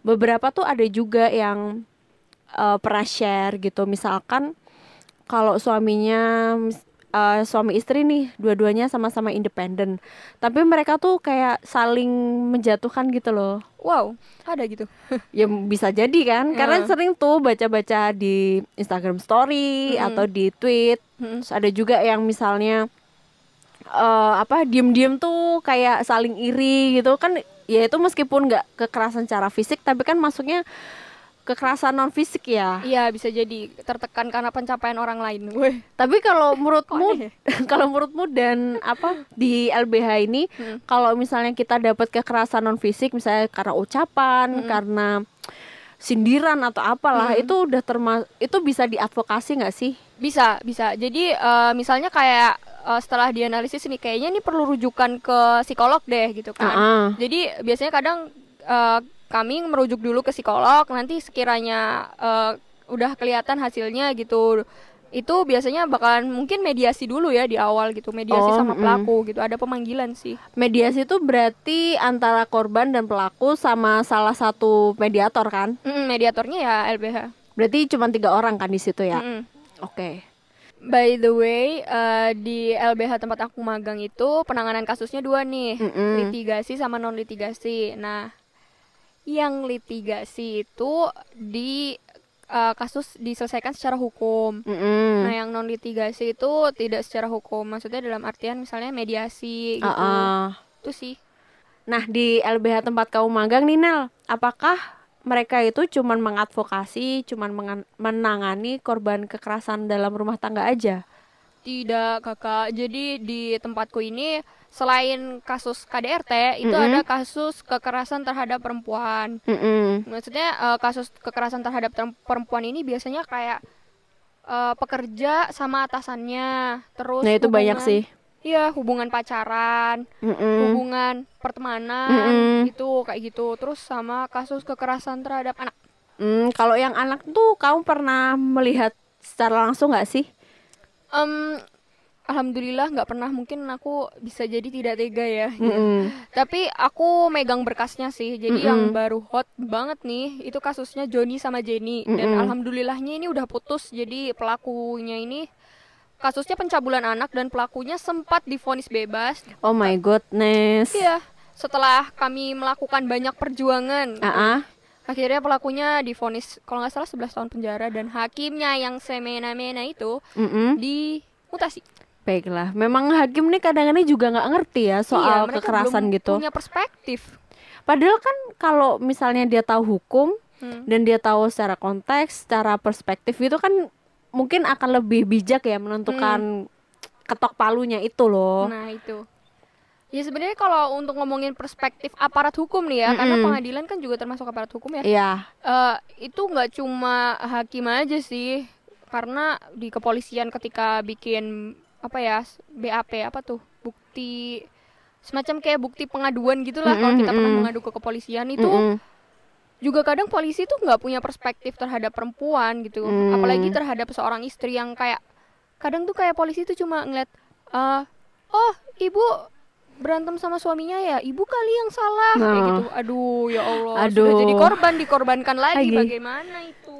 beberapa tuh ada juga yang eh, pernah share gitu. Misalkan kalau suaminya eh, suami istri nih, dua-duanya sama-sama independen, tapi mereka tuh kayak saling menjatuhkan gitu loh. Wow, ada gitu. [LAUGHS] Ya bisa jadi kan, karena sering tuh baca-baca di Instagram Story Mm-mm. atau di tweet. Mm-mm. Terus ada juga yang misalnya eh apa diem-diem tuh kayak saling iri gitu kan ya itu meskipun nggak kekerasan secara fisik tapi kan masuknya kekerasan non fisik ya Iya, bisa jadi tertekan karena pencapaian orang lain. [LAUGHS] Weh, tapi kalau menurutmu ya? [LAUGHS] kalau menurutmu dan apa di LBH ini Hmm. kalau misalnya kita dapat kekerasan non fisik misalnya karena ucapan Mm-mm. karena sindiran atau apalah Mm. itu udah termas itu bisa diadvokasi nggak sih Bisa, bisa. Jadi eh, misalnya kayak eh, setelah dianalisis nih kayaknya ini perlu rujukan ke psikolog deh gitu kan. Ah-ah. Jadi biasanya kadang eh, kami merujuk dulu ke psikolog, nanti sekiranya eh, udah kelihatan hasilnya gitu itu biasanya bakalan mungkin mediasi dulu ya di awal gitu mediasi Oh, sama pelaku gitu ada pemanggilan sih Mediasi itu berarti antara korban dan pelaku sama salah satu mediator kan? Mm, mediatornya ya LBH Berarti cuma tiga orang kan di situ ya? Mm-mm. Oke. by the way eh, di LBH tempat aku magang itu penanganan kasusnya dua nih Mm-mm. litigasi sama non litigasi nah yang litigasi itu di eh, kasus diselesaikan secara hukum Mm-mm. Nah, yang non litigasi itu tidak secara hukum. Maksudnya dalam artian misalnya mediasi gitu. Ah, ah. Itu sih. Nah di LBH tempat kamu magang nih Nel, apakah mereka itu cuman mengadvokasi, cuman menangani korban kekerasan dalam rumah tangga aja? Tidak, Kakak. Jadi di tempatku ini selain kasus KDRT, itu Mm-mm. ada kasus kekerasan terhadap perempuan. Mm-mm. Maksudnya eh, kasus kekerasan terhadap ter- perempuan ini biasanya kayak eh, pekerja sama atasannya. Terus Nah itu banyak hubungan- sih. Iya, hubungan pacaran. Mm-mm. hubungan pertemanan Mm-mm. gitu kayak gitu terus sama kasus kekerasan terhadap anak Hmm, kalau yang anak tuh kamu pernah melihat secara langsung nggak sih? Em, alhamdulillah nggak pernah mungkin aku bisa jadi tidak tega ya Mm-mm. tapi aku megang berkasnya sih jadi Mm-mm. yang baru hot banget nih itu kasusnya Joni sama Jenny dan Mm-mm. alhamdulillahnya ini udah putus jadi pelakunya ini kasusnya pencabulan anak dan pelakunya sempat divonis bebas Oh my goodness. iya setelah kami melakukan banyak perjuangan Ah, ah. Akhirnya pelakunya divonis kalau nggak salah 11 tahun penjara dan hakimnya yang semena-mena itu Mm-mm. dimutasi. Baiklah, memang hakim nih kadang-kadang juga nggak ngerti ya soal Iya, mereka kekerasan belum gitu. Punya perspektif. Padahal kan kalau misalnya dia tahu hukum Hmm. dan dia tahu secara konteks, secara perspektif itu kan mungkin akan lebih bijak ya menentukan ketok palunya itu loh. Nah, itu. Ya sebenarnya kalau untuk ngomongin perspektif aparat hukum nih ya, karena Mm-mm. pengadilan kan juga termasuk aparat hukum ya. Iya. Eh, itu nggak cuma hakim aja sih, karena di kepolisian ketika bikin apa ya BAP apa tuh bukti semacam kayak bukti pengaduan gitulah kalau kita pernah mengadu ke kepolisian itu Mm-mm. Juga kadang polisi tuh nggak punya perspektif terhadap perempuan gitu Hmm. apalagi terhadap seorang istri yang kayak kadang tuh kayak polisi tuh cuma ngeliat eh oh ibu berantem sama suaminya ya ibu kali yang salah kayak Nah. gitu aduh ya allah Aduh. sudah jadi korban dikorbankan lagi, Lagi. bagaimana itu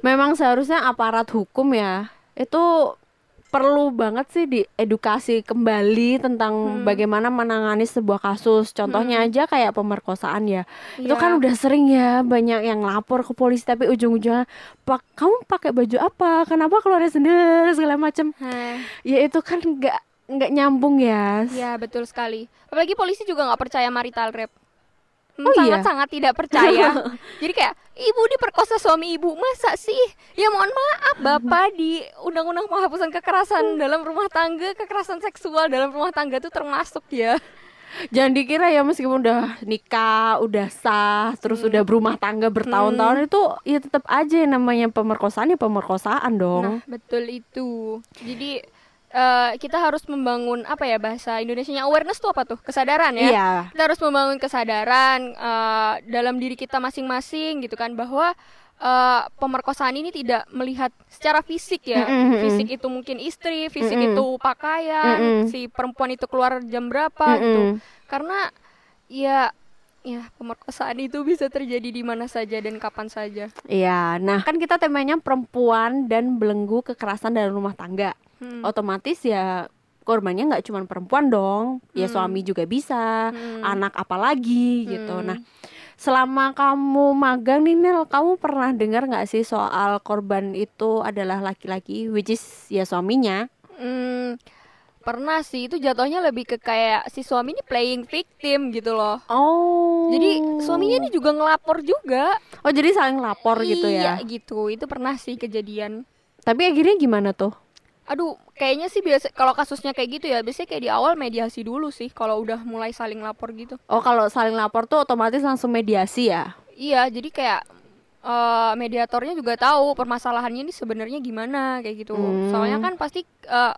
Memang seharusnya aparat hukum ya itu perlu banget sih diedukasi kembali tentang Hmm. bagaimana menangani sebuah kasus. Contohnya aja kayak pemerkosaan ya. Itu Iya. kan udah sering ya banyak yang lapor ke polisi tapi ujung-ujungnya pak kamu pakai baju apa? Kenapa keluarnya sendiri segala macam. Ya itu kan nggak nggak nyambung ya. ya betul sekali apalagi polisi juga nggak percaya marital rape Hmm, Oh, iya? sangat-sangat tidak percaya. [LAUGHS] Jadi kayak ibu diperkosa suami ibu, masa sih? Ya mohon maaf, bapak di Undang-Undang Penghapusan Kekerasan dalam Rumah Tangga, kekerasan seksual dalam rumah tangga itu termasuk ya. Jangan dikira ya meskipun udah nikah, udah sah, terus Hmm. udah berumah tangga bertahun-tahun itu ya tetap aja namanya pemerkosaan ya pemerkosaan dong. Nah, betul itu. Jadi eh, kita harus membangun apa ya bahasa Indonesianya awareness tuh apa tuh? Kesadaran ya. Iya. kita harus membangun kesadaran eh, dalam diri kita masing-masing gitu kan bahwa eh, pemerkosaan ini tidak melihat secara fisik ya Mm-mm, mm-mm. fisik itu mungkin istri fisik Mm-mm. itu pakaian Mm-mm. si perempuan itu keluar jam berapa gitu Mm-mm. karena ya ya pemerkosaan itu bisa terjadi di mana saja dan kapan saja Iya, nah kan kita temanya perempuan dan belenggu kekerasan dalam rumah tangga. Hmm. Otomatis ya korbannya nggak cuma perempuan dong, ya Hmm. suami juga bisa, Hmm. anak apalagi gitu. Hmm. Nah, selama kamu magang nih Nel, kamu pernah dengar nggak sih soal korban itu adalah laki-laki, which is ya suaminya? Hmm, pernah sih itu jatuhnya lebih ke kayak si suami ini playing victim gitu loh Oh. jadi suaminya ini juga ngelapor juga Oh, jadi saling lapor gitu iya, ya. gitu. Itu pernah sih kejadian. Tapi akhirnya gimana tuh? Aduh, kayaknya sih biasa kalau kasusnya kayak gitu ya, biasanya kayak di awal mediasi dulu sih kalau udah mulai saling lapor gitu. Oh, kalau saling lapor tuh otomatis langsung mediasi ya? Iya, jadi kayak eh, mediatornya juga tahu permasalahannya ini sebenarnya gimana kayak gitu. Hmm. Soalnya kan pasti eh,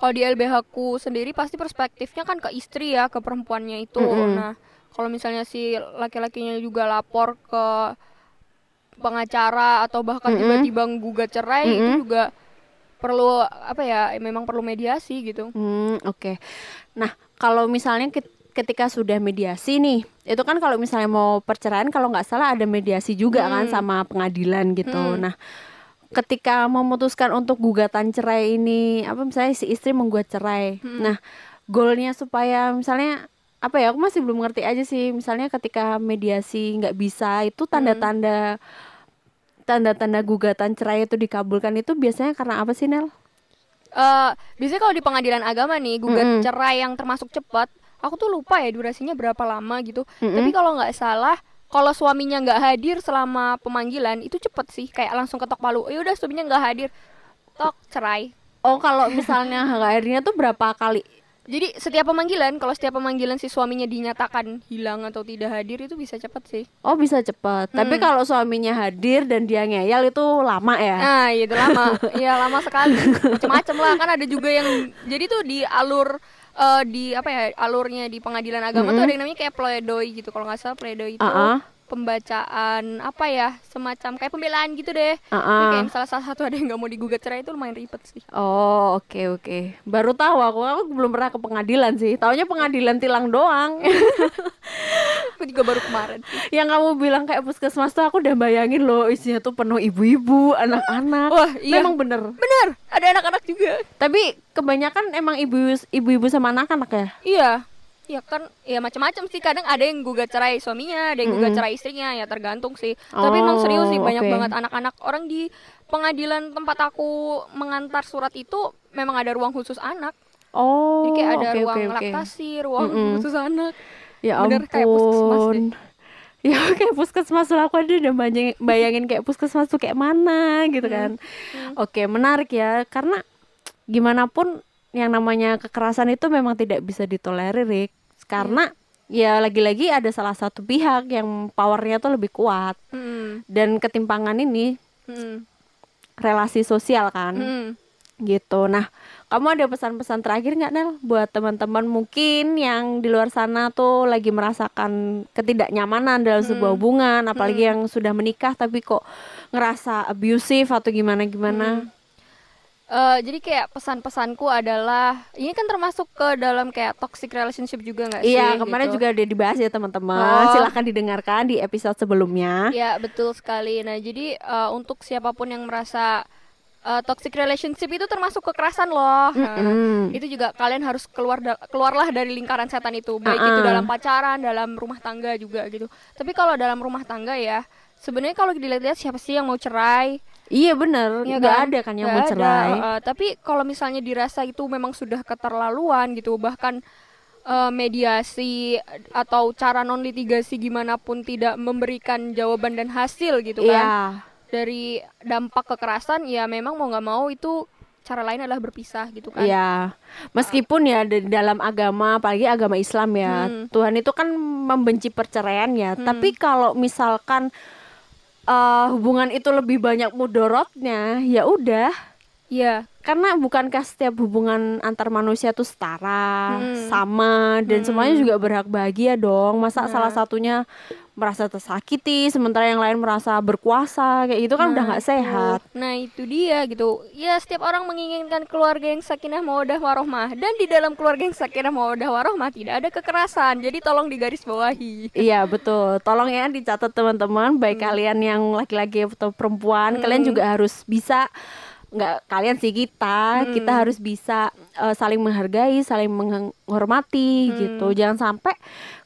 kalau di LBH ku sendiri pasti perspektifnya kan ke istri ya, ke perempuannya itu. Mm-mm. Nah, kalau misalnya si laki-lakinya juga lapor ke pengacara atau bahkan Mm-mm. tiba-tiba gugat cerai itu Mm-mm. juga perlu apa ya memang perlu mediasi gitu Hmm, oke. Nah, kalau misalnya ket- ketika sudah mediasi nih, itu kan kalau misalnya mau perceraian kalau nggak salah ada mediasi juga kan Hmm. sama pengadilan gitu. Hmm. Nah, ketika memutuskan untuk gugatan cerai ini, apa misalnya si istri menggugat cerai. Hmm. Nah, goalnya supaya misalnya apa ya? Aku masih belum ngerti aja sih. Misalnya ketika mediasi nggak bisa, itu Hmm. Tanda-tanda gugatan cerai itu dikabulkan itu biasanya karena apa sih, Nel? Eh, biasanya kalau di pengadilan agama nih gugat Mm-mm. cerai yang termasuk cepat, aku tuh lupa ya durasinya berapa lama gitu. Mm-mm. Tapi kalau nggak salah, kalau suaminya nggak hadir selama pemanggilan itu cepet sih, kayak langsung ketok palu. Ya udah suaminya nggak hadir, tok cerai. Oh, kalau misalnya [LAUGHS] airnya tuh berapa kali Jadi setiap pemanggilan, kalau setiap pemanggilan si suaminya dinyatakan hilang atau tidak hadir itu bisa cepet sih. Oh bisa cepat. Tapi Hmm. kalau suaminya hadir dan dia ngeyel itu lama ya. Nah, itu lama. [LAUGHS] Iya, lama sekali. Macam-macam lah kan ada juga yang jadi tuh di alur eh, di apa ya alurnya di pengadilan agama tuh ada yang namanya kayak pledoi gitu kalau nggak salah pledoi itu Ah, ah. Pembacaan apa ya semacam kayak pembelaan gitu deh Jadi ah. kayak misalnya salah satu ada yang nggak mau digugat cerai itu lumayan ribet sih Oh oke oke. Baru tahu aku aku belum pernah ke pengadilan sih. Taunya pengadilan tilang doang. [LAUGHS] aku juga baru kemarin Yang kamu bilang kayak puskesmas tuh aku udah bayangin loh isinya tuh penuh ibu-ibu, anak-anak. Wah, iya. Memang bener. bener ada anak-anak juga Tapi kebanyakan emang ibu ibu-ibu sama anak-anak ya. iya ya kan ya macam-macam sih kadang ada yang gugat cerai suaminya ada yang gugat cerai istrinya ya tergantung sih tapi emang Oh, serius sih banyak oke. banget anak-anak orang di pengadilan tempat aku mengantar surat itu memang ada ruang khusus anak Oh. jadi kayak ada oke, ruang oke. laktasi ruang Mm-mm. khusus anak Ya Bener kayak puskesmas ampun. deh. [LAUGHS] Ya kayak puskesmas lah aku aja udah bayangin, bayangin kayak puskesmas tuh kayak mana gitu kan. Hmm. Oke, menarik ya karena gimana pun yang namanya kekerasan itu memang tidak bisa ditolerir, Rick. Karena ya lagi-lagi ada salah satu pihak yang powernya tuh lebih kuat Mm-mm. dan ketimpangan ini Mm-mm. relasi sosial kan Mm-mm. gitu. Nah, kamu ada pesan-pesan terakhir nggak Nel buat teman-teman mungkin yang di luar sana tuh lagi merasakan ketidaknyamanan dalam sebuah hubungan, apalagi yang sudah menikah tapi kok ngerasa abusive atau gimana-gimana? Eh, jadi kayak pesan-pesanku adalah ini kan termasuk ke dalam kayak toxic relationship juga nggak sih? Iya, kemarin gitu. juga udah dibahas ya teman-teman. Oh. Silahkan didengarkan di episode sebelumnya. Ya betul sekali. Nah jadi eh, untuk siapa pun yang merasa eh, toxic relationship itu termasuk kekerasan loh. Nah, Mm-mm. itu juga kalian harus keluar da- keluarlah dari lingkaran setan itu, baik itu Ah-ah. dalam pacaran, dalam rumah tangga juga gitu. Tapi kalau dalam rumah tangga ya, sebenarnya kalau dilihat-lihat siapa sih yang mau cerai? Iya bener, Iya nggak kan? ada kan yang mau ada, cerai. uh, tapi kalau misalnya dirasa itu memang sudah keterlaluan gitu, bahkan uh, mediasi atau cara non litigasi gimana pun tidak memberikan jawaban dan hasil gitu kan Iya, dari dampak kekerasan, ya memang mau nggak mau itu cara lain adalah berpisah gitu kan. Iya, meskipun ya di dalam agama, apalagi agama Islam ya, Hmm. Tuhan itu kan membenci perceraian ya. Tapi kalau misalkan eh, hubungan itu lebih banyak mudorotnya, ya udah. Iya. Karena bukankah setiap hubungan antar manusia itu setara, Hmm. sama, dan semuanya Hmm. juga berhak bahagia dong. Masa Nah. salah satunya merasa tersakiti, sementara yang lain merasa berkuasa, kayak gitu kan udah nggak sehat. Nah itu dia gitu. Ya setiap orang menginginkan keluarga yang sakinah mawadah warohmah dan di dalam keluarga yang sakinah mawadah warohmah tidak ada kekerasan. Jadi tolong digaris bawahi. Iya betul. Tolong ya dicatat teman-teman, baik Hmm. kalian yang laki-laki atau perempuan, kalian juga harus bisa nggak kalian sih kita, Hmm. kita harus bisa eh, saling menghargai, saling menghormati Hmm. gitu. Jangan sampai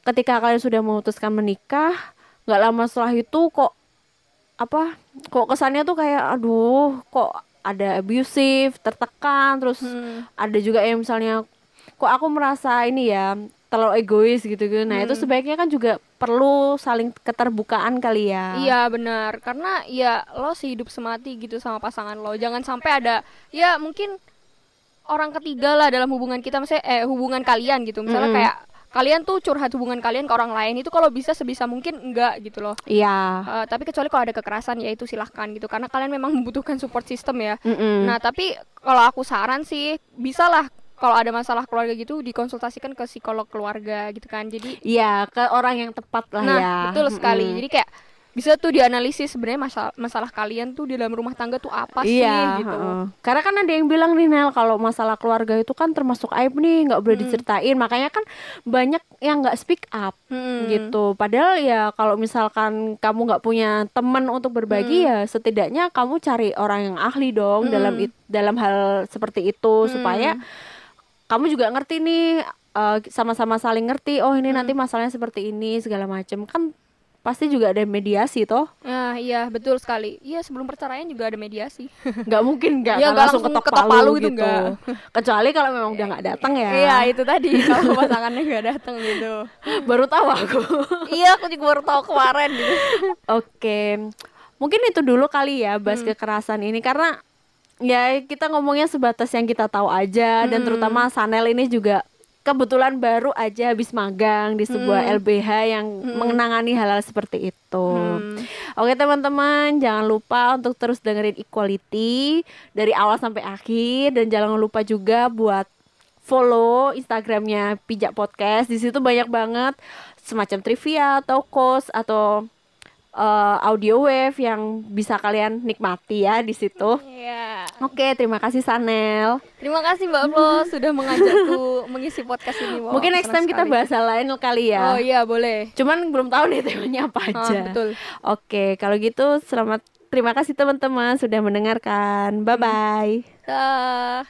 ketika kalian sudah memutuskan menikah, nggak lama setelah itu kok apa? Kok kesannya tuh kayak aduh, kok ada abusive, tertekan, terus Hmm. ada juga yang misalnya kok aku merasa ini ya terlalu egois gitu gitu. Nah, itu Hmm. sebaiknya kan juga perlu saling keterbukaan kali ya. Iya benar karena ya lo sehidup semati gitu sama pasangan lo. Jangan sampai ada ya mungkin orang ketiga lah dalam hubungan kita misalnya eh hubungan kalian gitu. Misalnya Mm-mm. kayak kalian tuh curhat hubungan kalian ke orang lain itu kalau bisa sebisa mungkin enggak gitu loh. Iya. Eh, tapi kecuali kalau ada kekerasan ya itu silahkan gitu karena kalian memang membutuhkan support system ya. Mm-mm. Nah tapi kalau aku saran sih bisalah kalau ada masalah keluarga gitu dikonsultasikan ke psikolog keluarga gitu kan. Jadi Iya, ke orang yang tepat lah nah ya. betul sekali. Mm-mm. Jadi kayak bisa tuh dianalisis sebenarnya masalah masalah kalian tuh di dalam rumah tangga tuh apa sih Iya, gitu. heeh. karena kan ada yang bilang nih Nel kalau masalah keluarga itu kan termasuk aib nih, nggak Hmm. boleh diceritain. Makanya kan banyak yang nggak speak up Hmm. gitu. Padahal ya kalau misalkan kamu nggak punya teman untuk berbagi ya setidaknya kamu cari orang yang ahli dong dalam it- dalam hal seperti itu supaya kamu juga ngerti nih eh, sama-sama saling ngerti. Oh ini nanti masalahnya seperti ini segala macam kan pasti juga ada mediasi toh. Nah, iya betul sekali. Iya sebelum perceraian juga ada mediasi. [LAUGHS] nggak mungkin nggak kan nggak langsung langsung ketok ketok palu, palu itu gitu nggak. [LAUGHS] kecuali kalau memang udah nggak datang ya Iya itu tadi kalau pasangannya nggak datang gitu. [LAUGHS] baru tahu aku iya aku juga baru tahu kemarin gitu. oke mungkin itu dulu kali ya bahas Hmm. kekerasan ini karena ya kita ngomongnya sebatas yang kita tahu aja dan Hmm. terutama Sanel ini juga kebetulan baru aja habis magang di sebuah LBH yang menangani hal-hal seperti itu. Hmm. Oke teman-teman, jangan lupa untuk terus dengerin Equality dari awal sampai akhir dan jangan lupa juga buat follow Instagramnya Pijak Podcast. Di situ banyak banget semacam trivia atau quotes atau eh, audio wave yang bisa kalian nikmati ya di situ. Iya. Oke, terima kasih Sanel. Terima kasih Mbak Flo [LAUGHS] sudah mengajakku mengisi podcast ini. Wow, Mungkin next time kita bahas hal lain kali ya. Oh iya boleh. Cuman belum tahu nih temanya apa Ah, aja. betul. Oke, kalau gitu selamat terima kasih teman-teman sudah mendengarkan. Bye bye. Dah.